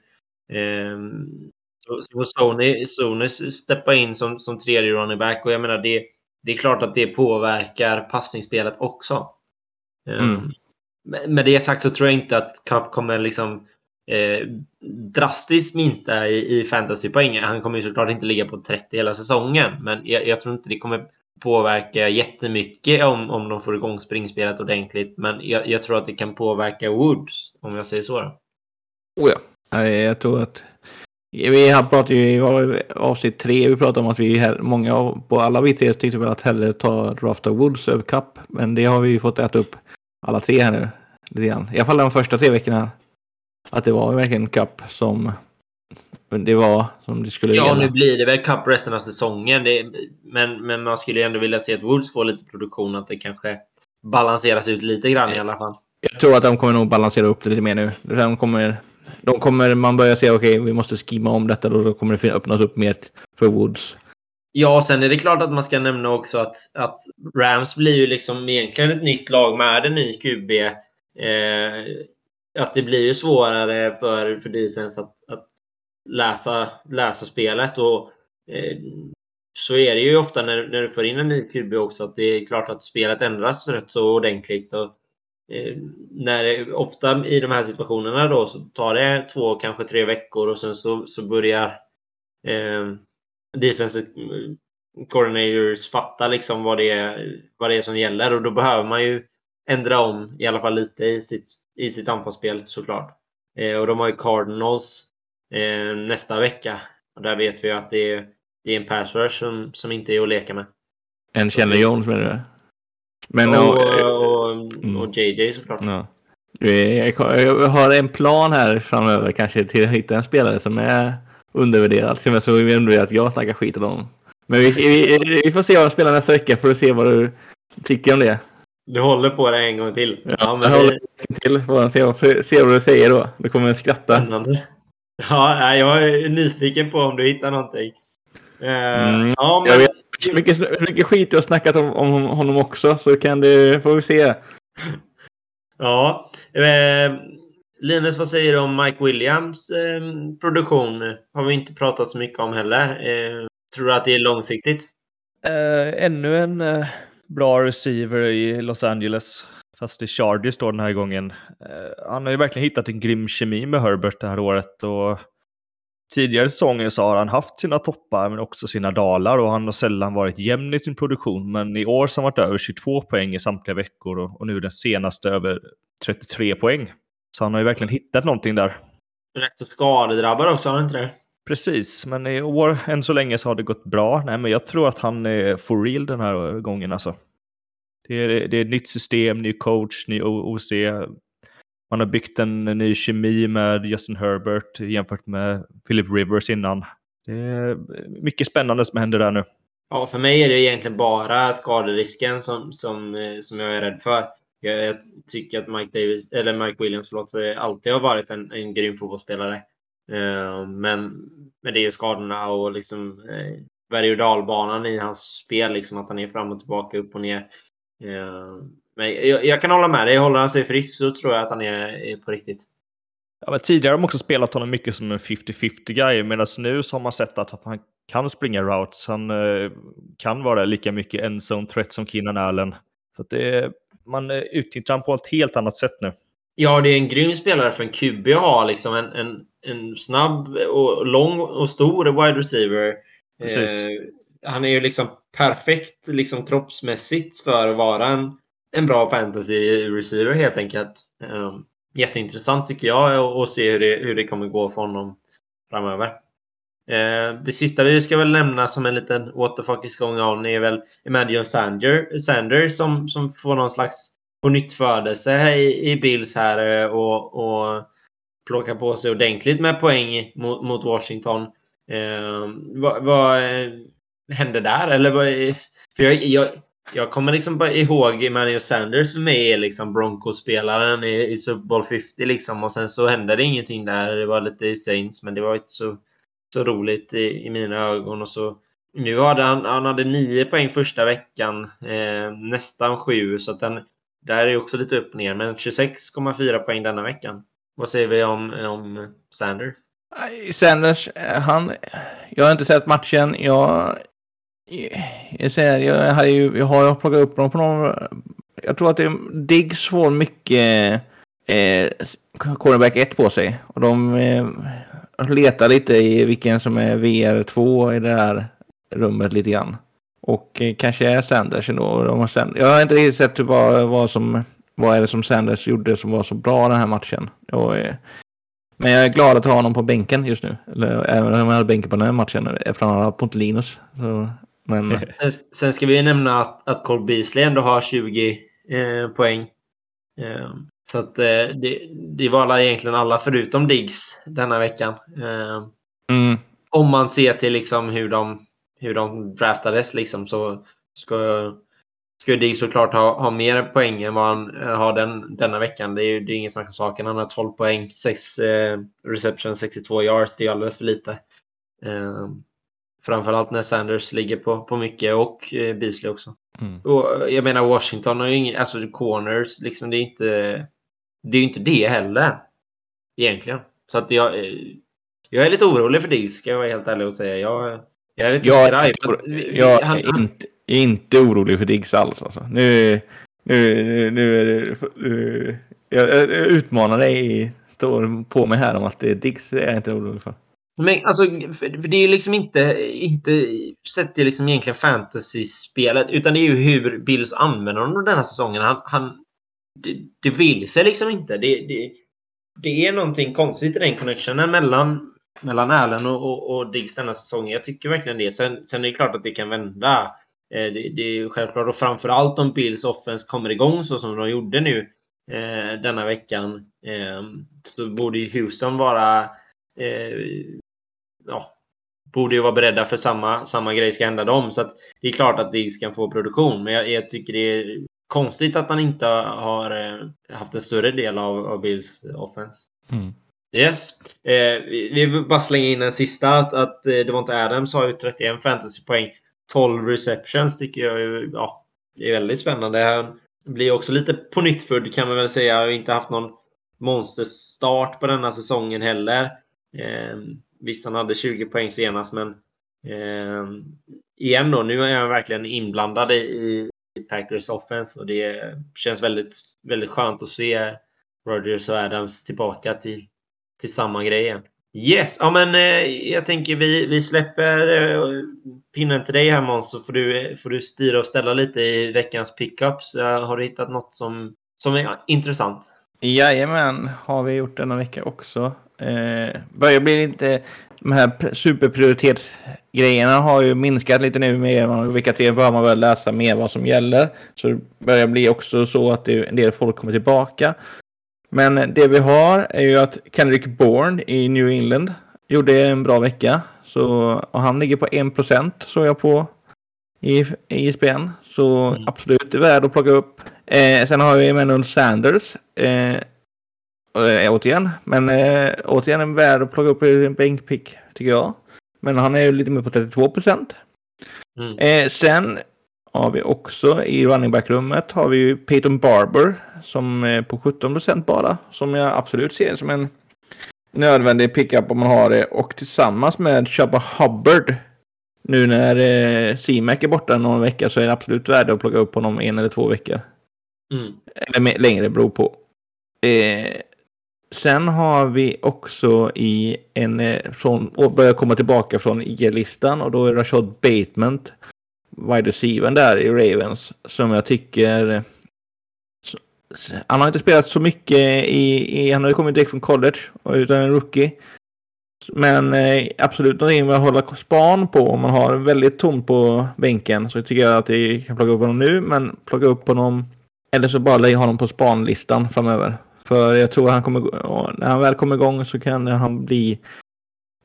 um, så, så Sony, Sony steppa in som, som tredje running back och jag menar det, det är klart att det påverkar passningsspelet också. Um, mm. Med det sagt så tror jag inte att Cup kommer liksom eh, drastiskt minska i, i fantasypoäng. Han kommer ju såklart inte ligga på 30 hela säsongen, men jag, jag tror inte det kommer påverka jättemycket om, om de får igång springspelet ordentligt. Men jag, jag tror att det kan påverka Woods, om jag säger så. Då. Oh ja, jag tror att vi har pratat ju i avsnitt tre, vi pratade om att vi många på alla vi tre tyckte väl att hellre ta draft av Woods över Cup. Men det har vi fått äta upp alla tre här nu. Lite grann. I alla fall de första tre veckorna. Att det var verkligen Cup som det var som det skulle Ja, gälla. nu blir det väl Cup resten av säsongen. Det, men, men man skulle ändå vilja se att Wolves får lite produktion. Att det kanske balanseras ut lite grann i alla fall. Jag tror att de kommer nog balansera upp det lite mer nu. De kommer, de kommer man börjar se, okej, okay, vi måste skimma om detta. Då kommer det öppnas upp mer för Woods. Ja, sen är det klart att man ska nämna också att, att Rams blir ju liksom egentligen ett nytt lag med en ny QB. Eh, att det blir ju svårare för, för defense att, att läsa, läsa spelet. Och, eh, så är det ju ofta när, när du får in en ny QB också att det är klart att spelet ändras rätt så ordentligt. Och, eh, när ofta i de här situationerna då så tar det två, kanske tre veckor och sen så, så börjar eh, defensive eh, coordinators fatta liksom vad det, är, vad det är som gäller och då behöver man ju ändra om i alla fall lite i sitt, i sitt anfallsspel såklart. Eh, och de har ju Cardinals eh, nästa vecka. Och där vet vi att det är, det är en pass rush som, som inte är att leka med. En Chandler Jones menar du? Men, och, och, och, mm. och JJ såklart. Ja. Jag har en plan här framöver kanske till att hitta en spelare som är undervärderad. Som är så undervärderad att jag snackar skit om dem. Men vi, vi, vi, får se vad de spelar nästa vecka för att se vad du tycker om det. Du håller på det en gång till? Ja, ja men jag håller till. Får se, vad, se vad du säger då. Du kommer att skratta. Spännande. Ja, jag är nyfiken på om du hittar någonting. Uh, mm, ja, men... Jag vet hur mycket, hur mycket skit du har snackat om, om honom också, så kan du, får vi se. ja. Eh, Linus, vad säger du om Mike Williams eh, produktion? Har vi inte pratat så mycket om heller. Eh, tror du att det är långsiktigt? Uh, ännu en uh, bra receiver i Los Angeles. Fast i Chargers då den här gången. Uh, han har ju verkligen hittat en grym kemi med Herbert det här året. Och tidigare säsonger så har han haft sina toppar men också sina dalar och han har sällan varit jämn i sin produktion. Men i år så har han varit över 22 poäng i samtliga veckor och, och nu den senaste över 33 poäng. Så han har ju verkligen hittat någonting där. Rätt så skadedrabbad också, har han inte det? Precis, men i år än så länge så har det gått bra. Nej, men jag tror att han är for real den här gången alltså. Det är, det är ett nytt system, ny coach, ny OC. Man har byggt en ny kemi med Justin Herbert jämfört med Philip Rivers innan. Det är mycket spännande som händer där nu. Ja, för mig är det egentligen bara skaderisken som, som, eh, som jag är rädd för. Jag, jag tycker att Mike, Davis, eller Mike Williams förlåt, alltid har varit en, en grym fotbollsspelare. Uh, men, men det är ju skadorna och liksom eh, berg och dalbanan i hans spel, liksom att han är fram och tillbaka, upp och ner. Uh, men jag, jag, kan hålla med dig. Håller han sig frisk så tror jag att han är, är på riktigt. Ja, men tidigare har de också spelat honom mycket som en 50-50 guy, medan nu så har man sett att han kan springa routes. Han uh, kan vara lika mycket en zone threat som Keenan Allen. Så det, man utnyttjar honom på ett helt annat sätt nu. Ja, det är en grym spelare för en QB att ha. Liksom en, en, en snabb och lång och stor wide receiver. Eh, han är ju liksom perfekt liksom kroppsmässigt för att vara en, en bra fantasy receiver helt enkelt. Um, jätteintressant tycker jag att se hur det, hur det kommer gå för honom framöver. Eh, det sista vi ska väl nämna som en liten what the fuck is going on är väl Emmanuel Sanders, Sanders som, som får någon slags på nytt födelse i, i Bills här eh, och, och plockar på sig ordentligt med poäng mot, mot Washington. Eh, vad, vad eh, hände där? Eller vad, för jag, jag, jag kommer liksom bara ihåg Emmanuel Sanders för mig är liksom Broncos-spelaren i, i Super Bowl 50 liksom och sen så hände det ingenting där. Det var lite Saints men det var inte så, så roligt i, i mina ögon och så nu hade han, han hade nio poäng första veckan, eh, nästan sju så att den, där är också lite upp och ner men 26,4 poäng denna veckan. Vad säger vi om, om Sanders? Sanders, eh, han... Jag har inte sett matchen. Jag... Eh, jag, säger, jag, har ju, jag har plockat upp dem på någon... Jag tror att det, Diggs får mycket eh, cornerback 1 på sig. Och de eh, letar lite i vilken som är VR2 i det här rummet lite grann. Och eh, kanske är Sanders ändå. De har Sanders. Jag har inte riktigt sett vad, vad som vad är det som Sanders gjorde som var så bra den här matchen. Och, eh, men jag är glad att ha honom på bänken just nu. Eller, även om jag hade bänken på den här matchen eftersom han har mot Linus. Så, men... Sen ska vi nämna att, att Cole Beasley ändå har 20 eh, poäng. Eh, så att eh, det, det var alla, egentligen alla förutom Diggs denna veckan. Eh, mm. Om man ser till liksom hur de, hur de draftades liksom så ska ska ju Diggs såklart ha, ha mer poäng än vad han eh, har den, denna veckan. Det är ju det är ingen snack om saken. Han har 12 poäng, 6 eh, reception, 62 yards. Det är alldeles för lite. Eh, framförallt när Sanders ligger på, på mycket och eh, Beasley också. Mm. Och jag menar Washington har ju ingen, alltså corners, liksom det är inte det är inte det heller. Egentligen. Så att jag, eh, jag är lite orolig för Diggs ska jag vara helt ärlig och säga. Jag, jag är lite jag, skraj. Jag, jag är inte, inte orolig för Diggs alls. Alltså. Nu, nu, nu, nu är det... Nu, jag, jag utmanar dig, står på mig här om att det är Diggs är jag inte orolig för. Men alltså, för det är liksom inte, inte sett till liksom egentligen fantasy-spelet, utan det är ju hur Bills använder honom den här säsongen. Han, han, det, det vill sig liksom inte. Det, det, det är någonting konstigt i den connectionen mellan, mellan Allen och, och, och Diggs denna säsongen. Jag tycker verkligen det. Sen, sen är det klart att det kan vända. Eh, det, det är självklart och framförallt om Bills offense kommer igång så som de gjorde nu eh, denna veckan eh, så borde ju Houston vara eh, ja, borde ju vara beredda för samma, samma grej ska hända dem. Så att det är klart att Diggs kan få produktion, men jag, jag, tycker det är konstigt att han inte har eh, haft en större del av, av Bills offense. Mm. Yes. Eh, vi, vi bara slänga in en sista. Att, att eh, det var inte Adams har ju 31 fantasypoäng. 12 receptions tycker jag ju, ja, det är väldigt spännande. Han blir också lite på nytt kan man väl säga. Har inte haft någon monsterstart på denna säsongen heller. Eh, visst, han hade 20 poäng senast, men eh, igen då, nu är han verkligen inblandad i, Packers offense och det känns väldigt, väldigt skönt att se Rogers och Adams tillbaka till, till samma grej igen. Yes, ja men eh, jag tänker vi, vi släpper eh, pinnen till dig här Måns så får du, får du styra och ställa lite i veckans pickups. Uh, har du hittat något som, som är intressant? Jajamän, har vi gjort denna vecka också. Eh, börjar bli lite... De här superprioritetsgrejerna har ju minskat lite nu med vilka tre bör man väl läsa mer vad som gäller. Så det börjar bli också så att det, en del folk kommer tillbaka. Men det vi har är ju att Kendrick Bourne i New England gjorde en bra vecka. Så, och han ligger på 1% såg jag på i, i ISBN. Så mm. absolut värd att plocka upp. Eh, sen har vi Emmanuel Sanders. Eh, eh, återigen. Men eh, återigen en värd att plocka upp i en bänkpick tycker jag. Men han är ju lite mer på 32 Mm. Eh, sen har vi också i running back-rummet har vi ju Peyton Barber som är på 17% bara. Som jag absolut ser som en nödvändig pickup om man har det. Och tillsammans med Chubba Hubbard. Nu när eh, C-Mac är borta någon vecka så är det absolut värde att plocka upp honom en eller två veckor. Mm. Eller längre, beror på. Eh, sen har vi också i en, eh, från, och börjar komma tillbaka från IG-listan och då är Rashad Bateman wide receiver där i Ravens som jag tycker han har inte spelat så mycket i, i han har kommit direkt från college utan en rookie. Men eh, absolut någonting att hålla span på. Om man har väldigt tomt på bänken så tycker jag att det kan plocka upp honom nu. Men plocka upp honom eller så bara lägg honom på spanlistan framöver. För jag tror att han kommer, när han väl kommer igång så kan han bli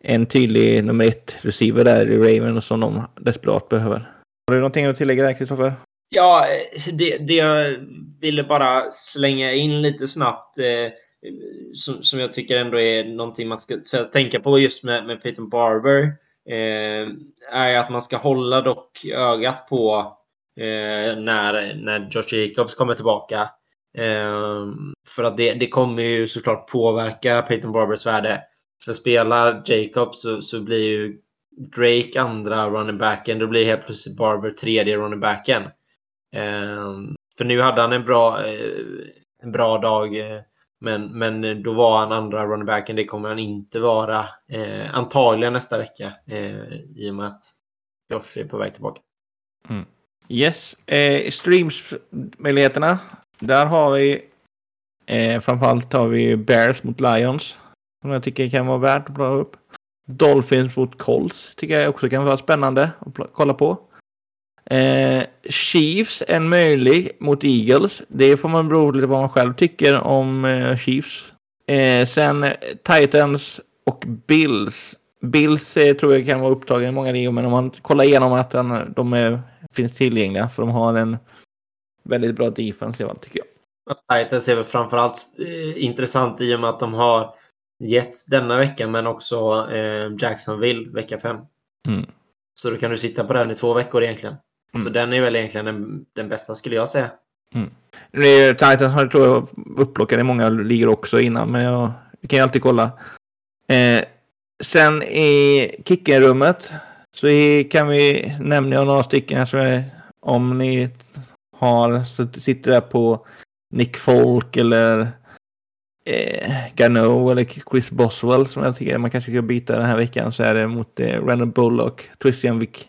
en tydlig nummer ett receiver där i Raven som de desperat behöver. Har du någonting att tillägga där Kristoffer? Ja, det, det jag ville bara slänga in lite snabbt eh, som, som jag tycker ändå är någonting man ska, ska tänka på just med, med Peyton Barber eh, är att man ska hålla dock ögat på eh, när, när Josh Jacobs kommer tillbaka. Eh, för att det, det kommer ju såklart påverka Peyton Barbers värde. För spelar Jacobs så, så blir ju Drake andra running backen. Då blir helt plötsligt Barber tredje running backen. Eh, för nu hade han en bra, eh, en bra dag. Eh, men, men då var han andra running backen. Det kommer han inte vara eh, antagligen nästa vecka. Eh, I och med att Josh är på väg tillbaka. Mm. Yes. Eh, streamsmöjligheterna. Där har vi eh, framförallt har vi Bears mot Lions. Som jag tycker kan vara värt att plocka upp. Dolphins mot Colts tycker jag också kan vara spännande att kolla på. Eh, Chiefs en möjlig mot Eagles. Det får man bero lite på vad man själv tycker om eh, Chiefs. Eh, sen eh, Titans och Bills. Bills eh, tror jag kan vara upptagen i många ligor, men om man kollar igenom att den, de är, finns tillgängliga, för de har en väldigt bra defense tycker jag. Titans är väl framförallt eh, intressant i och med att de har Jets denna vecka, men också eh, Jacksonville vecka 5. Mm. Så då kan du sitta på den i två veckor egentligen. Mm. Så den är väl egentligen den, den bästa skulle jag säga. Mm. Titans har tror jag upplockade i många ligor också innan, men jag kan ju alltid kolla. Eh, sen i kickerrummet så kan vi nämna några stycken. Alltså, om ni har sitter där på Nick Folk eller eh, Gano eller Chris Boswell som jag tycker man kanske ska byta den här veckan så är det mot eh, Randall Bullock, Christian Vic,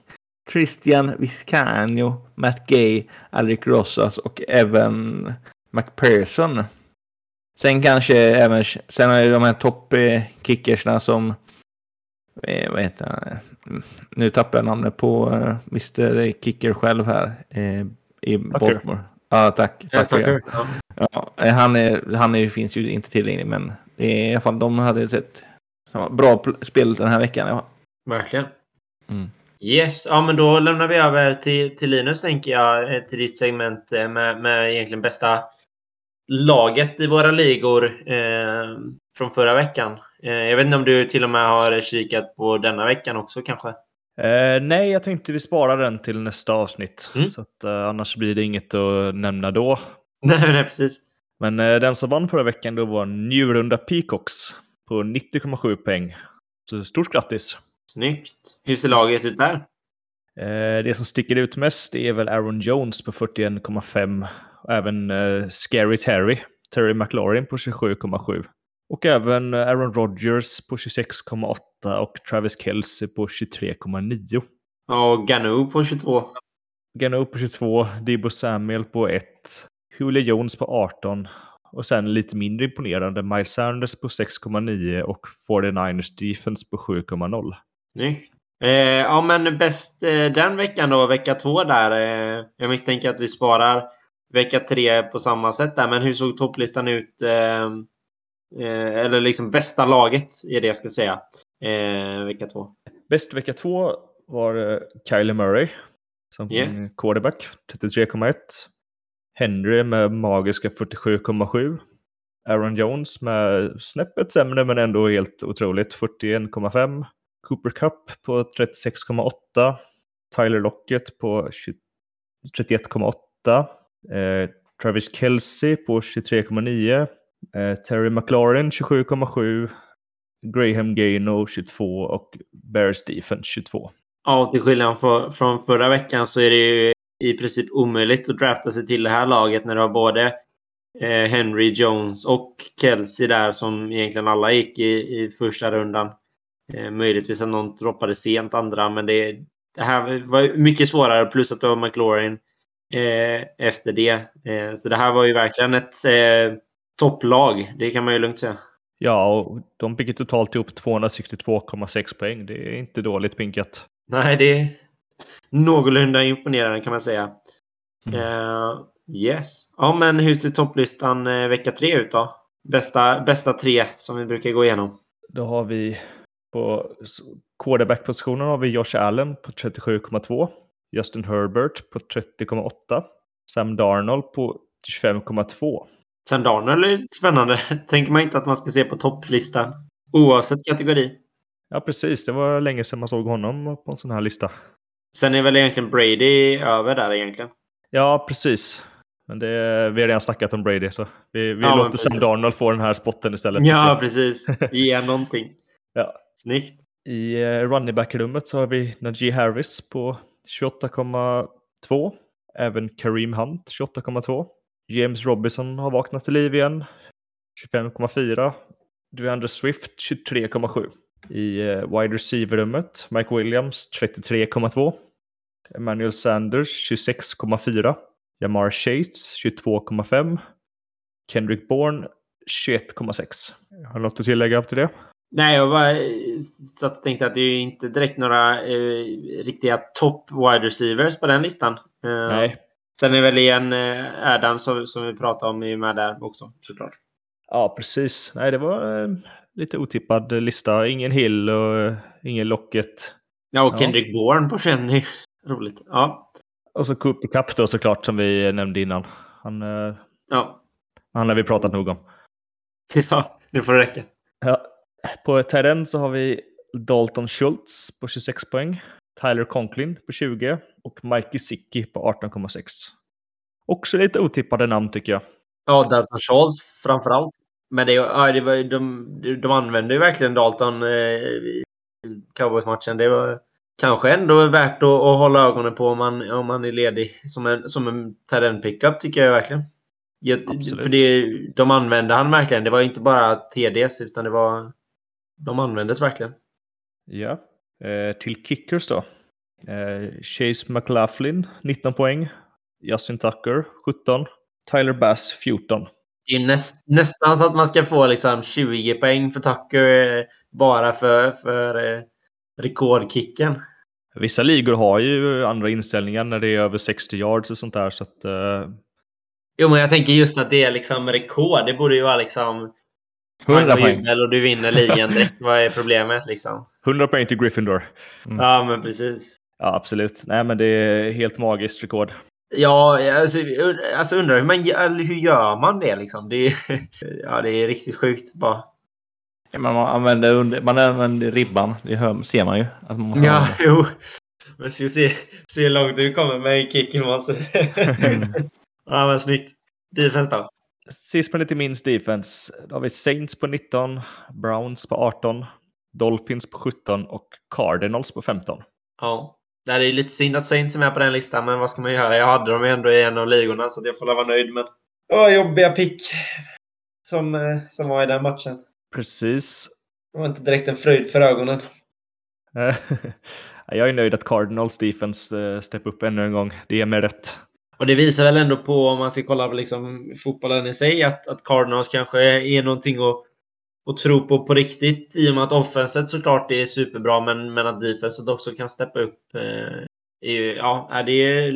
Christian Viscanio, Matt Gay, Alec Rossas och även McPherson. Sen kanske även, sen har ju de här toppkickersna som, eh, vad heter han? Nu tappar jag namnet på eh, Mr Kicker själv här eh, i Baltimore. Ja, tack. tack ja, ja. ja, han, är, han är, finns ju inte tillgänglig, men i alla fall de hade ett bra spel den här veckan. Ja. Verkligen. Mm. Yes, ja men då lämnar vi över till, till Linus tänker jag, eh, till ditt segment eh, med, med egentligen bästa laget i våra ligor eh, från förra veckan. Eh, jag vet inte om du till och med har kikat på denna veckan också kanske? Eh, nej, jag tänkte vi sparar den till nästa avsnitt. Mm. Så att, eh, annars blir det inget att nämna då. nej, nej, precis. Men den som vann förra veckan då var Njurunda Peacocks på 90,7 poäng. Så stort grattis! Snyggt. Hur ser laget ut där? Eh, det som sticker ut mest är väl Aaron Jones på 41,5. Även eh, Scary Terry, Terry McLaurin på 27,7. Och även eh, Aaron Rodgers på 26,8 och Travis Kelce på 23,9. Och Ganu på 22. Ganu på 22, Debo Samuel på 1, Julio Jones på 18 och sen lite mindre imponerande Miles Sanders på 6,9 och 49ers Defense på 7,0. Snyggt. Eh, ja, men bäst eh, den veckan då, vecka två där. Eh, jag misstänker att vi sparar vecka tre på samma sätt där. Men hur såg topplistan ut? Eh, eh, eller liksom bästa laget är det jag ska säga. Eh, vecka två. Bäst vecka två var Kylie Murray som yes. quarterback, 33,1. Henry med magiska 47,7. Aaron Jones med snäppet sämre men ändå helt otroligt, 41,5. Cooper Cup på 36,8. Tyler Lockett på 31,8. Eh, Travis Kelce på 23,9. Eh, Terry McLaurin 27,7. Graham Gaino 22 och Bear Stephen 22. Ja, till skillnad från förra veckan så är det ju i princip omöjligt att drafta sig till det här laget när du har både eh, Henry Jones och Kelsey där som egentligen alla gick i, i första rundan. Eh, möjligtvis att någon droppade sent andra, men det, det här var mycket svårare. Plus att du har McLaurin eh, efter det. Eh, så det här var ju verkligen ett eh, topplag. Det kan man ju lugnt säga. Ja, och de fick ju totalt ihop 262,6 poäng. Det är inte dåligt pinkat. Nej, det är någorlunda imponerande kan man säga. Mm. Eh, yes. Ja, men hur ser topplistan eh, vecka tre ut då? Bästa, bästa tre som vi brukar gå igenom. Då har vi på quarterback-positionen har vi Josh Allen på 37,2. Justin Herbert på 30,8. Sam Darnold på 25,2. Sen Darnell är lite spännande. Tänker man inte att man ska se på topplistan. Oavsett kategori. Ja, precis. Det var länge sedan man såg honom på en sån här lista. Sen är väl egentligen Brady över där egentligen. Ja, precis. Men det, vi har redan snackat om Brady, så vi, vi Ja, låter. Sam Darnold få den här spotten istället. Ja, precis. Ge någonting. Ja. Snyggt. I eh, running back-rummet så har vi Najee Harris på 28,2. Även Kareem Hunt 28,2. James Robinson har vaknat till liv igen. 25,4. DeAndre Swift 23,7. I eh, wide receiver-rummet Mike Williams 33,2. Emmanuel Sanders 26,4. Jamar Chase 22,5. Kendrick Bourne 21,6. Har du något att tillägga till det? Nej, jag bara eh, satt och tänkte att det är inte direkt några eh, riktiga topp wide receivers på den listan. Eh, Nej. Sen är väl igen eh, Adam som, som vi pratade om är med där också såklart. Ja, precis. Nej, det var eh, lite otippad lista. Ingen Hill och eh, ingen Locket. Ja, och Ja. Kendrick Bourne på 21 är roligt. Ja, Och så Cooper Cup då såklart, som vi nämnde innan. Han, ja. han har vi pratat nog om. ja nu får det räcka. Ja. På tight end så har vi Dalton Schultz på 26 poäng. Tyler Conklin på 20 och Mike Gesicki på 18,6. Också lite otippade namn tycker jag. Ja, Dalton Schultz framförallt. Men det, ja, det var, de, de använde ju verkligen Dalton eh, i Cowboys-matchen. Det var kanske ändå värt att, att hålla ögonen på om man, om man är ledig. Som en, som en talent pickup tycker jag verkligen. Jag, för det, de använde han verkligen. Det var inte bara TDs utan det var... De användes verkligen. Ja. Eh, till kickers då. Eh, Chase McLaughlin 19 poäng. Justin Tucker 17. Tyler Bass 14. Det är näst, nästan så att man ska få liksom 20 poäng för Tucker eh, bara för, för eh, rekordkicken. Vissa ligor har ju andra inställningar när det är över 60 yards och sånt där. Så att, eh, Jo, men jag tänker just att det är liksom rekord. Det borde ju vara liksom... 100 pang och poäng. Och du vinner ligan direkt. Vad är problemet liksom? 100 poäng till Gryffindor. Ja, men precis. Ja, absolut. Nej, men det är helt magiskt rekord. Ja, alltså, alltså undrar hur, man, hur gör man det liksom? Det är, ja, det är riktigt sjukt bara. Ja, men man, använder, under- man använder ribban. Det hör, ser man ju. Att man Ja, jo. Men ska se, se hur långt du kommer med kicken. Måste. ja, men snyggt. Defense då? Sist men inte minst defense. Då har vi Saints på 19, Browns på 18, Dolphins på 17 och Cardinals på 15. Ja. Det är ju lite synd att Saints är med på den listan, men vad ska man göra? Jag hade dem ju ändå i en av ligorna, så jag får vara nöjd. Men det var jobbiga pick som, eh, som var i den matchen. Precis. Det var inte direkt en fröjd för ögonen. Eh, Jag är nöjd att Cardinals defense eh, steppar upp ännu en gång. Det ger mig rätt. Och det visar väl ändå på, om man ska kolla på liksom fotbollen i sig, att, att Cardinals kanske är någonting att, att tro på på riktigt. I och med att offenset såklart är superbra, men, men att defenset också kan steppa upp. Eh, är ja, det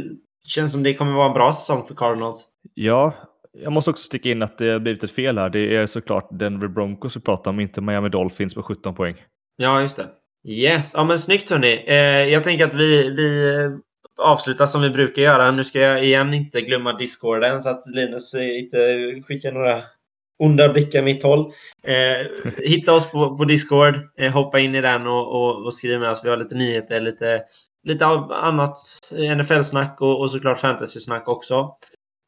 känns som det kommer vara en bra säsong för Cardinals. Ja, jag måste också sticka in att det har blivit ett fel här. Det är såklart Denver Broncos vi pratar om, inte Miami Dolphins på 17 poäng. Ja, just det. Yes, ja men snyggt hörni. Eh, jag tänker att vi, vi avslutar som vi brukar göra. Nu ska jag igen inte glömma discorden så att Linus inte skickar några onda blickar mitt håll. Eh, hitta oss på, på Discord, eh, hoppa in i den och, och, och skriv med oss. Vi har lite nyheter, lite, lite av annat NFL-snack och, och såklart fantasy-snack också.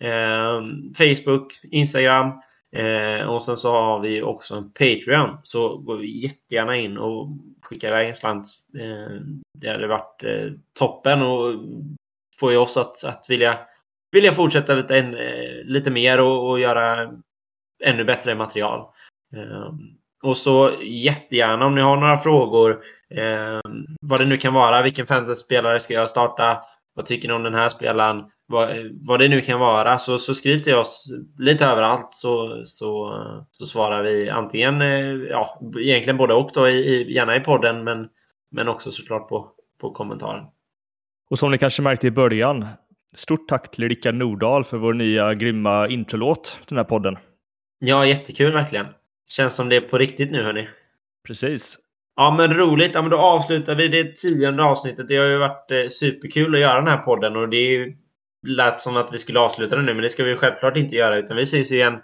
Eh, Facebook, Instagram. Eh, och sen så har vi också en Patreon. Så gå jättegärna in och skicka iväg en slant. Eh, det hade varit eh, toppen och får ju oss att, att vilja, vilja fortsätta lite, en, lite mer och, och göra ännu bättre material. Ehm, och så jättegärna om ni har några frågor, ehm, vad det nu kan vara, vilken fantasyspelare ska jag starta? vad tycker ni om den här spelaren? Vad, vad det nu kan vara. Så, så skriv till oss lite överallt så, så, så svarar vi antingen, eh, ja, egentligen både och då, i, i, gärna i podden men, men också såklart på, på kommentaren. Och som ni kanske märkte i början, stort tack till Rickard Nordahl för vår nya grymma introlåt till den här podden. Ja, jättekul verkligen. Känns som det är på riktigt nu hörni. Precis. Ja, men roligt. Ja, men då avslutar vi det tionde avsnittet. Det har ju varit eh, superkul att göra den här podden och det är ju lät som att vi skulle avsluta den nu, men det ska vi självklart inte göra utan vi ses igen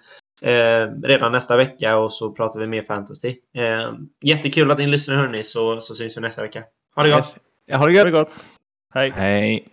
eh, redan nästa vecka och så pratar vi mer fantasy. Eh, jättekul att ni lyssnar hörni, så, så syns vi nästa vecka. Ha det gott! Ja, ha det gött! Ha det gott. Hej! Hej!